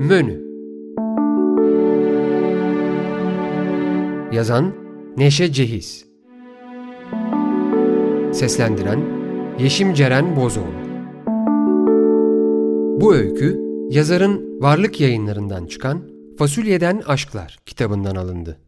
Menü Yazan Neşe Cehiz Seslendiren Yeşim Ceren Bozoğlu Bu öykü yazarın Varlık yayınlarından çıkan Fasulyeden Aşklar kitabından alındı.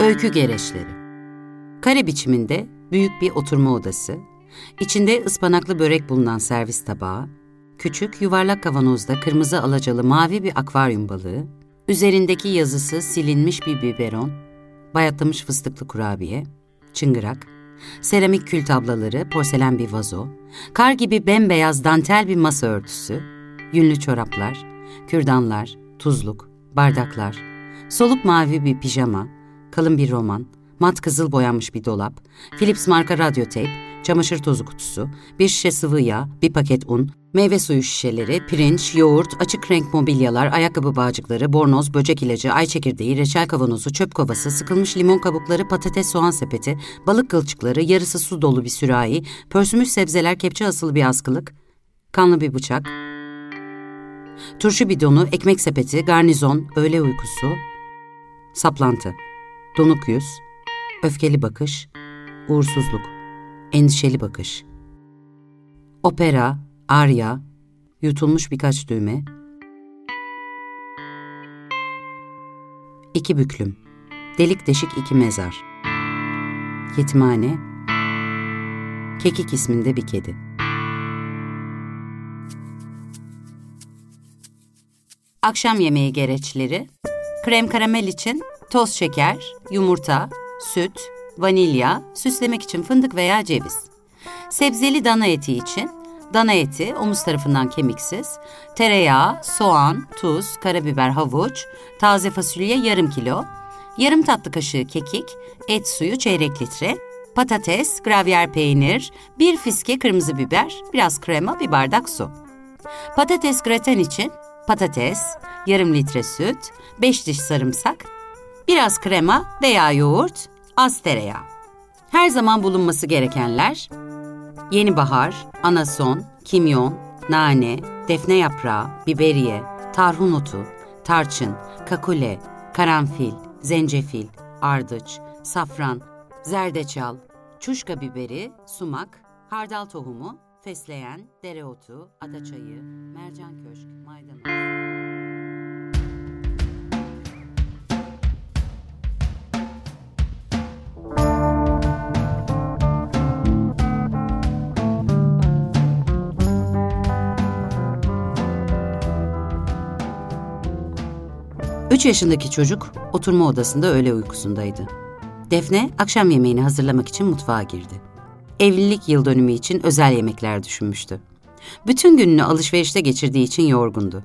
Öykü gereçleri. Kare biçiminde büyük bir oturma odası, içinde ıspanaklı börek bulunan servis tabağı, küçük yuvarlak kavanozda kırmızı alacalı mavi bir akvaryum balığı, üzerindeki yazısı silinmiş bir biberon, bayatlamış fıstıklı kurabiye, çıngırak, seramik kül tablaları, porselen bir vazo, kar gibi bembeyaz dantel bir masa örtüsü, yünlü çoraplar, kürdanlar, tuzluk, bardaklar, soluk mavi bir pijama, kalın bir roman, mat kızıl boyanmış bir dolap, Philips marka radyo teyp, çamaşır tozu kutusu, bir şişe sıvı yağ, bir paket un, meyve suyu şişeleri, pirinç, yoğurt, açık renk mobilyalar, ayakkabı bağcıkları, bornoz, böcek ilacı, ay çekirdeği, reçel kavanozu, çöp kovası, sıkılmış limon kabukları, patates soğan sepeti, balık kılçıkları, yarısı su dolu bir sürahi, pörsümüş sebzeler, kepçe asılı bir askılık, kanlı bir bıçak, turşu bidonu, ekmek sepeti, garnizon, öğle uykusu, saplantı, donuk yüz, öfkeli bakış, uğursuzluk, endişeli bakış, opera, arya, yutulmuş birkaç düğme, iki büklüm, delik deşik iki mezar, yetimhane, kekik isminde bir kedi. Akşam yemeği gereçleri, krem karamel için toz şeker, yumurta, süt, vanilya, süslemek için fındık veya ceviz. Sebzeli dana eti için dana eti omuz tarafından kemiksiz, tereyağı, soğan, tuz, karabiber, havuç, taze fasulye yarım kilo, yarım tatlı kaşığı kekik, et suyu çeyrek litre, patates, gravyer peynir, bir fiske kırmızı biber, biraz krema, bir bardak su. Patates graten için patates, yarım litre süt, beş diş sarımsak, biraz krema veya yoğurt, az tereyağı. Her zaman bulunması gerekenler yeni bahar, anason, kimyon, nane, defne yaprağı, biberiye, tarhun otu, tarçın, kakule, karanfil, zencefil, ardıç, safran, zerdeçal, çuşka biberi, sumak, hardal tohumu, fesleğen, dereotu, adaçayı, mercan köşk, maydanoz. Üç yaşındaki çocuk oturma odasında öğle uykusundaydı. Defne akşam yemeğini hazırlamak için mutfağa girdi. Evlilik yıl dönümü için özel yemekler düşünmüştü. Bütün gününü alışverişte geçirdiği için yorgundu.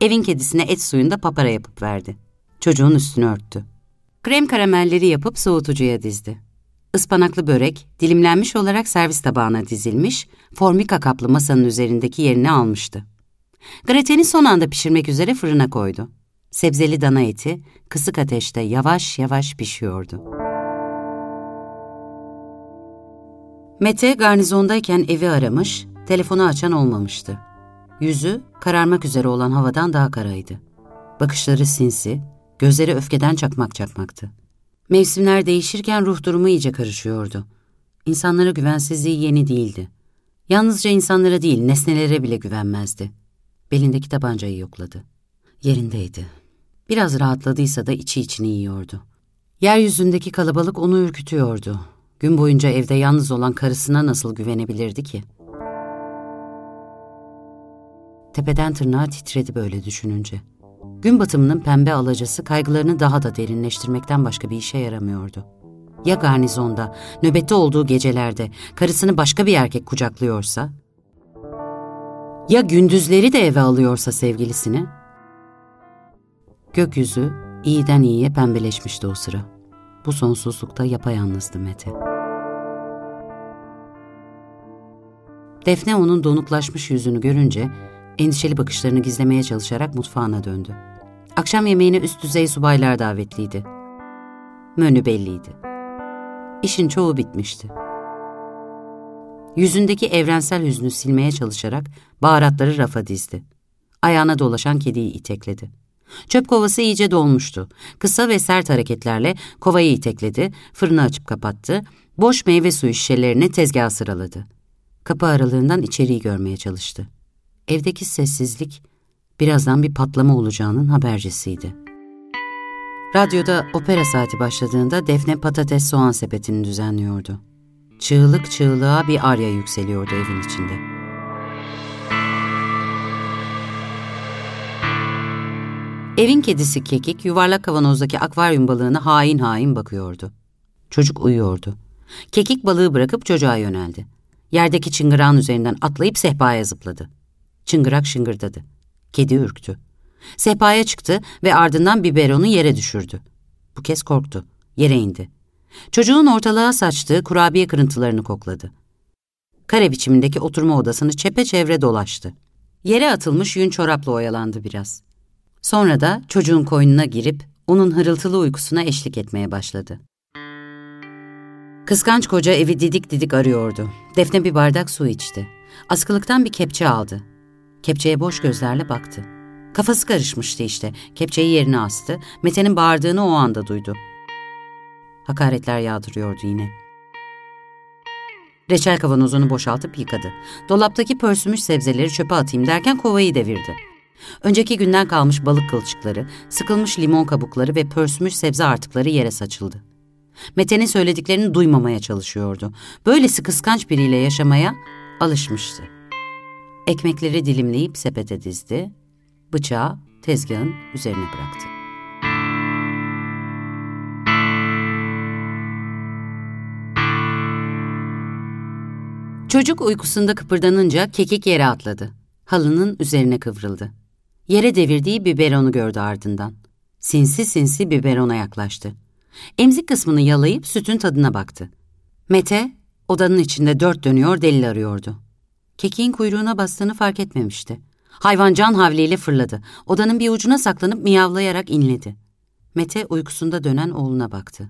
Evin kedisine et suyunda papara yapıp verdi. Çocuğun üstünü örttü. Krem karamelleri yapıp soğutucuya dizdi. Ispanaklı börek dilimlenmiş olarak servis tabağına dizilmiş, formika kaplı masanın üzerindeki yerini almıştı. Grateni son anda pişirmek üzere fırına koydu. Sebzeli dana eti kısık ateşte yavaş yavaş pişiyordu. Mete garnizondayken evi aramış, telefonu açan olmamıştı. Yüzü kararmak üzere olan havadan daha karaydı. Bakışları sinsi, gözleri öfkeden çakmak çakmaktı. Mevsimler değişirken ruh durumu iyice karışıyordu. İnsanlara güvensizliği yeni değildi. Yalnızca insanlara değil, nesnelere bile güvenmezdi. Belindeki tabancayı yokladı. Yerindeydi. Biraz rahatladıysa da içi içini yiyordu. Yeryüzündeki kalabalık onu ürkütüyordu. Gün boyunca evde yalnız olan karısına nasıl güvenebilirdi ki? Tepeden tırnağa titredi böyle düşününce. Gün batımının pembe alacası kaygılarını daha da derinleştirmekten başka bir işe yaramıyordu. Ya garnizonda, nöbette olduğu gecelerde karısını başka bir erkek kucaklıyorsa? Ya gündüzleri de eve alıyorsa sevgilisini? Gökyüzü iyiden iyiye pembeleşmişti o sıra. Bu sonsuzlukta yapayalnızdı Mete. Defne onun donuklaşmış yüzünü görünce endişeli bakışlarını gizlemeye çalışarak mutfağına döndü. Akşam yemeğine üst düzey subaylar davetliydi. Menü belliydi. İşin çoğu bitmişti. Yüzündeki evrensel hüznü silmeye çalışarak baharatları rafa dizdi. Ayağına dolaşan kediyi itekledi. Çöp kovası iyice dolmuştu. Kısa ve sert hareketlerle kovayı itekledi, fırını açıp kapattı, boş meyve suyu şişelerini tezgaha sıraladı. Kapı aralığından içeriği görmeye çalıştı. Evdeki sessizlik birazdan bir patlama olacağının habercisiydi. Radyoda opera saati başladığında Defne patates soğan sepetini düzenliyordu. Çığlık çığlığa bir arya yükseliyordu evin içinde. Evin kedisi Kekik yuvarlak kavanozdaki akvaryum balığına hain hain bakıyordu. Çocuk uyuyordu. Kekik balığı bırakıp çocuğa yöneldi. Yerdeki çıngırağın üzerinden atlayıp sehpaya zıpladı. Çıngırak şıngırdadı. Kedi ürktü. Sehpaya çıktı ve ardından biberonu yere düşürdü. Bu kez korktu. Yere indi. Çocuğun ortalığa saçtığı kurabiye kırıntılarını kokladı. Kare biçimindeki oturma odasını çepeçevre dolaştı. Yere atılmış yün çorapla oyalandı biraz. Sonra da çocuğun koynuna girip onun hırıltılı uykusuna eşlik etmeye başladı. Kıskanç koca evi didik didik arıyordu. Defne bir bardak su içti. Askılıktan bir kepçe aldı. Kepçeye boş gözlerle baktı. Kafası karışmıştı işte. Kepçeyi yerine astı. Mete'nin bağırdığını o anda duydu. Hakaretler yağdırıyordu yine. Reçel kavanozunu boşaltıp yıkadı. Dolaptaki pörsümüş sebzeleri çöpe atayım derken kovayı devirdi. Önceki günden kalmış balık kılçıkları, sıkılmış limon kabukları ve pörsümüş sebze artıkları yere saçıldı. Mete'nin söylediklerini duymamaya çalışıyordu. Böylesi kıskanç biriyle yaşamaya alışmıştı. Ekmekleri dilimleyip sepete dizdi, bıçağı tezgahın üzerine bıraktı. Çocuk uykusunda kıpırdanınca kekik yere atladı. Halının üzerine kıvrıldı. Yere devirdiği biberonu gördü ardından. Sinsi sinsi biberona yaklaştı. Emzik kısmını yalayıp sütün tadına baktı. Mete, odanın içinde dört dönüyor delil arıyordu. Kekiğin kuyruğuna bastığını fark etmemişti. Hayvan can havliyle fırladı. Odanın bir ucuna saklanıp miyavlayarak inledi. Mete uykusunda dönen oğluna baktı.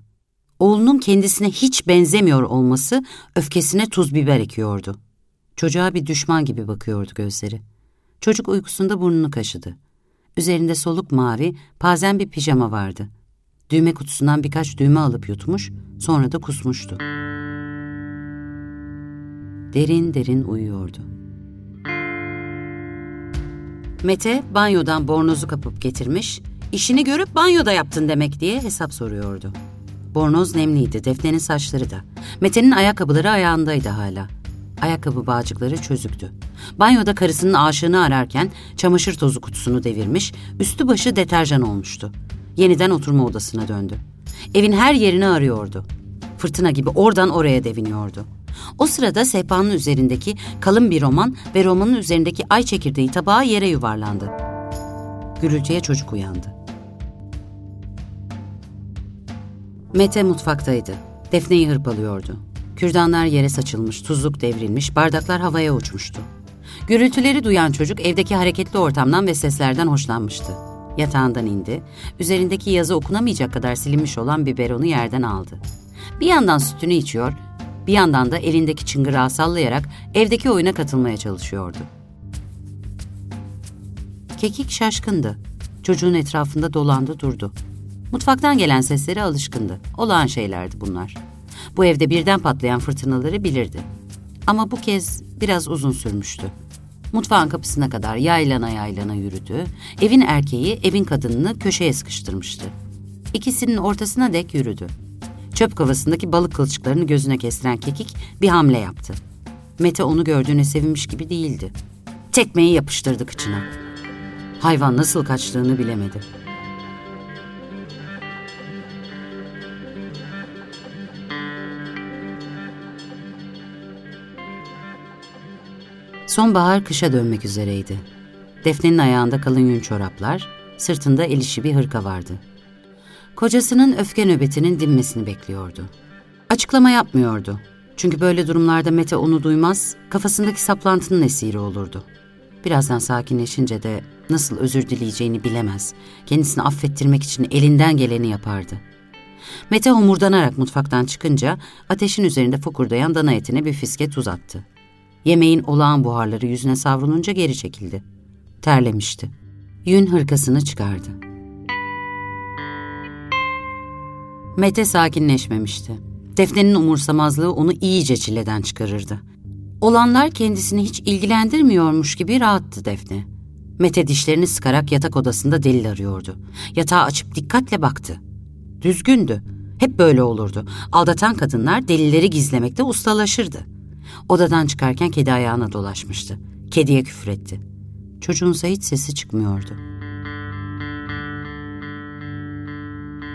Oğlunun kendisine hiç benzemiyor olması öfkesine tuz biber ekiyordu. Çocuğa bir düşman gibi bakıyordu gözleri. Çocuk uykusunda burnunu kaşıdı. Üzerinde soluk mavi, pazen bir pijama vardı. Düğme kutusundan birkaç düğme alıp yutmuş, sonra da kusmuştu. Derin derin uyuyordu. Mete banyodan bornozu kapıp getirmiş, işini görüp banyoda yaptın demek diye hesap soruyordu. Bornoz nemliydi, Defne'nin saçları da. Mete'nin ayakkabıları ayağındaydı hala. Ayakkabı bağcıkları çözüktü. Banyoda karısının aşığını ararken çamaşır tozu kutusunu devirmiş, üstü başı deterjan olmuştu. Yeniden oturma odasına döndü. Evin her yerini arıyordu. Fırtına gibi oradan oraya deviniyordu. O sırada sehpanın üzerindeki kalın bir roman ve romanın üzerindeki ay çekirdeği tabağı yere yuvarlandı. Gürültüye çocuk uyandı. Mete mutfaktaydı. Defne'yi hırpalıyordu. Kürdanlar yere saçılmış, tuzluk devrilmiş, bardaklar havaya uçmuştu. Gürültüleri duyan çocuk evdeki hareketli ortamdan ve seslerden hoşlanmıştı. Yatağından indi, üzerindeki yazı okunamayacak kadar silinmiş olan biberonu yerden aldı. Bir yandan sütünü içiyor, bir yandan da elindeki çıngırağı sallayarak evdeki oyuna katılmaya çalışıyordu. Kekik şaşkındı. Çocuğun etrafında dolandı durdu. Mutfaktan gelen seslere alışkındı. Olağan şeylerdi bunlar. Bu evde birden patlayan fırtınaları bilirdi. Ama bu kez biraz uzun sürmüştü. Mutfağın kapısına kadar yaylana yaylana yürüdü. Evin erkeği evin kadınını köşeye sıkıştırmıştı. İkisinin ortasına dek yürüdü. Çöp kovasındaki balık kılçıklarını gözüne kestiren kekik bir hamle yaptı. Mete onu gördüğüne sevinmiş gibi değildi. Tekmeyi yapıştırdı kıçına. Hayvan nasıl kaçtığını bilemedi. Sonbahar kışa dönmek üzereydi. Defne'nin ayağında kalın yün çoraplar, sırtında el işi bir hırka vardı. Kocasının öfke nöbetinin dinmesini bekliyordu. Açıklama yapmıyordu. Çünkü böyle durumlarda Mete onu duymaz, kafasındaki saplantının esiri olurdu. Birazdan sakinleşince de nasıl özür dileyeceğini bilemez, kendisini affettirmek için elinden geleni yapardı. Mete homurdanarak mutfaktan çıkınca ateşin üzerinde fokurdayan dana etine bir fiske tuz attı. Yemeğin olağan buharları yüzüne savrulunca geri çekildi. Terlemişti. Yün hırkasını çıkardı. Mete sakinleşmemişti. Defne'nin umursamazlığı onu iyice çileden çıkarırdı. Olanlar kendisini hiç ilgilendirmiyormuş gibi rahattı Defne. Mete dişlerini sıkarak yatak odasında delil arıyordu. Yatağı açıp dikkatle baktı. Düzgündü. Hep böyle olurdu. Aldatan kadınlar delilleri gizlemekte ustalaşırdı. Odadan çıkarken kedi ayağına dolaşmıştı. Kediye küfretti. Çocuğunsa hiç sesi çıkmıyordu.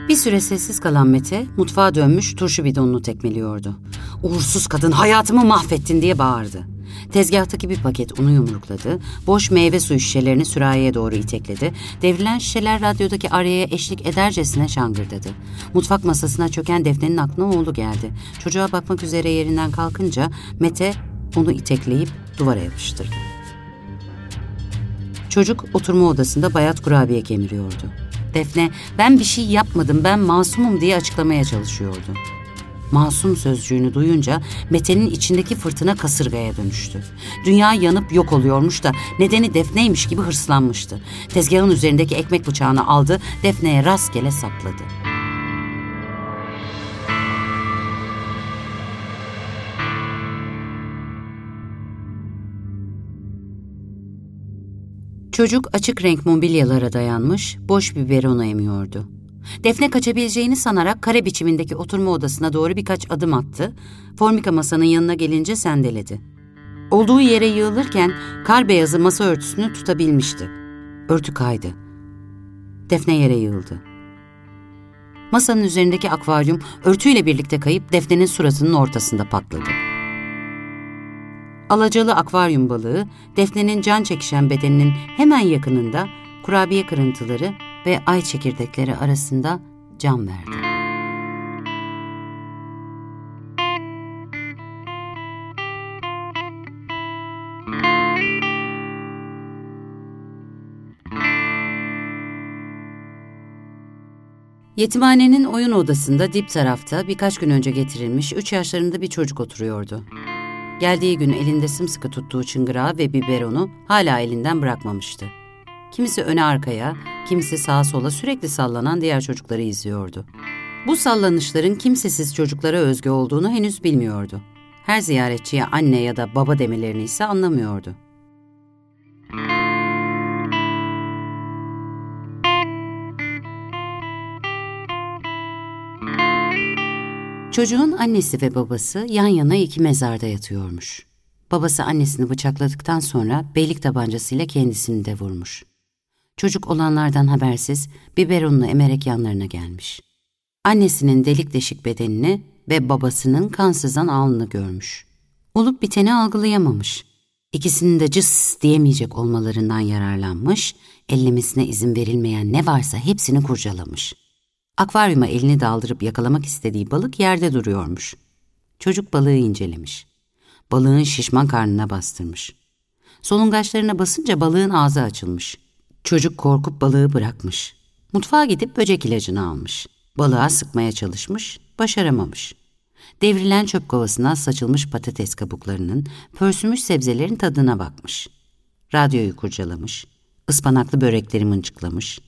Bir süre sessiz kalan Mete mutfağa dönmüş turşu bidonunu tekmeliyordu. Uğursuz kadın hayatımı mahvettin diye bağırdı. Tezgahtaki bir paket unu yumrukladı, boş meyve suyu şişelerini sürahiye doğru itekledi, devrilen şişeler radyodaki araya eşlik edercesine şangırdadı. Mutfak masasına çöken Defne'nin aklına oğlu geldi. Çocuğa bakmak üzere yerinden kalkınca Mete onu itekleyip duvara yapıştırdı. Çocuk oturma odasında bayat kurabiye kemiriyordu. Defne ben bir şey yapmadım ben masumum diye açıklamaya çalışıyordu. Masum sözcüğünü duyunca Mete'nin içindeki fırtına kasırgaya dönüştü. Dünya yanıp yok oluyormuş da nedeni Defne'ymiş gibi hırslanmıştı. Tezgahın üzerindeki ekmek bıçağını aldı, Defne'ye rastgele sapladı. Çocuk açık renk mobilyalara dayanmış, boş bir berona emiyordu. Defne kaçabileceğini sanarak kare biçimindeki oturma odasına doğru birkaç adım attı. Formika masanın yanına gelince sendeledi. Olduğu yere yığılırken kar beyazı masa örtüsünü tutabilmişti. Örtü kaydı. Defne yere yığıldı. Masanın üzerindeki akvaryum örtüyle birlikte kayıp Defne'nin suratının ortasında patladı. Alacalı akvaryum balığı, Defne'nin can çekişen bedeninin hemen yakınında kurabiye kırıntıları ve ay çekirdekleri arasında can verdi. Yetimhanenin oyun odasında dip tarafta birkaç gün önce getirilmiş üç yaşlarında bir çocuk oturuyordu. Geldiği gün elinde sımsıkı tuttuğu çıngırağı ve biberonu hala elinden bırakmamıştı. Kimisi öne arkaya, kimisi sağa sola sürekli sallanan diğer çocukları izliyordu. Bu sallanışların kimsesiz çocuklara özgü olduğunu henüz bilmiyordu. Her ziyaretçiye anne ya da baba demelerini ise anlamıyordu. Çocuğun annesi ve babası yan yana iki mezarda yatıyormuş. Babası annesini bıçakladıktan sonra beylik tabancasıyla kendisini de vurmuş. Çocuk olanlardan habersiz biberonunu emerek yanlarına gelmiş. Annesinin delik deşik bedenini ve babasının kansızan alnını görmüş. Olup biteni algılayamamış. İkisinin de cıs diyemeyecek olmalarından yararlanmış, ellemesine izin verilmeyen ne varsa hepsini kurcalamış. Akvaryuma elini daldırıp yakalamak istediği balık yerde duruyormuş. Çocuk balığı incelemiş. Balığın şişman karnına bastırmış. Solungaçlarına basınca balığın ağzı açılmış. Çocuk korkup balığı bırakmış. Mutfağa gidip böcek ilacını almış. Balığa sıkmaya çalışmış, başaramamış. Devrilen çöp kovasına saçılmış patates kabuklarının, pörsümüş sebzelerin tadına bakmış. Radyoyu kurcalamış, ıspanaklı börekleri mıncıklamış.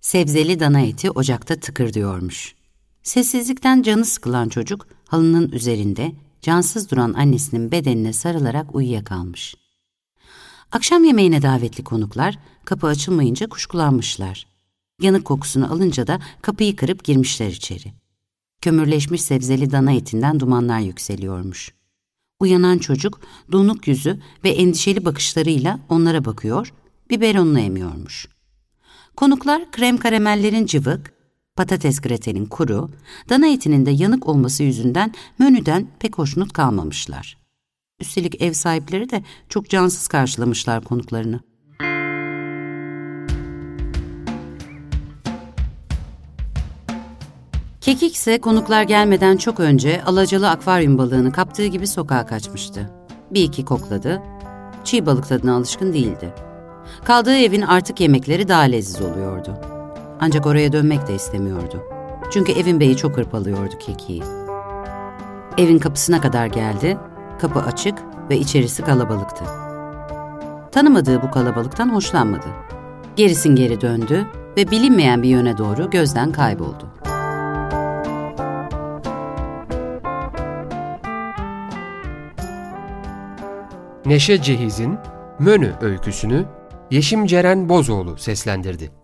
Sebzeli dana eti ocakta tıkır diyormuş. Sessizlikten canı sıkılan çocuk halının üzerinde cansız duran annesinin bedenine sarılarak uyuyakalmış. Akşam yemeğine davetli konuklar kapı açılmayınca kuşkulanmışlar. Yanık kokusunu alınca da kapıyı kırıp girmişler içeri. Kömürleşmiş sebzeli dana etinden dumanlar yükseliyormuş. Uyanan çocuk donuk yüzü ve endişeli bakışlarıyla onlara bakıyor, biberonunu emiyormuş. Konuklar krem karamellerin cıvık, patates gratenin kuru, dana etinin de yanık olması yüzünden menüden pek hoşnut kalmamışlar. Üstelik ev sahipleri de çok cansız karşılamışlar konuklarını. Kekik ise konuklar gelmeden çok önce alacalı akvaryum balığını kaptığı gibi sokağa kaçmıştı. Bir iki kokladı. Çiğ balık tadına alışkın değildi. Kaldığı evin artık yemekleri daha leziz oluyordu. Ancak oraya dönmek de istemiyordu. Çünkü evin beyi çok hırpalıyordu kekiği. Evin kapısına kadar geldi, kapı açık ve içerisi kalabalıktı. Tanımadığı bu kalabalıktan hoşlanmadı. Gerisin geri döndü ve bilinmeyen bir yöne doğru gözden kayboldu. Neşe Cehiz'in Mönü öyküsünü Yeşim Ceren Bozoğlu seslendirdi.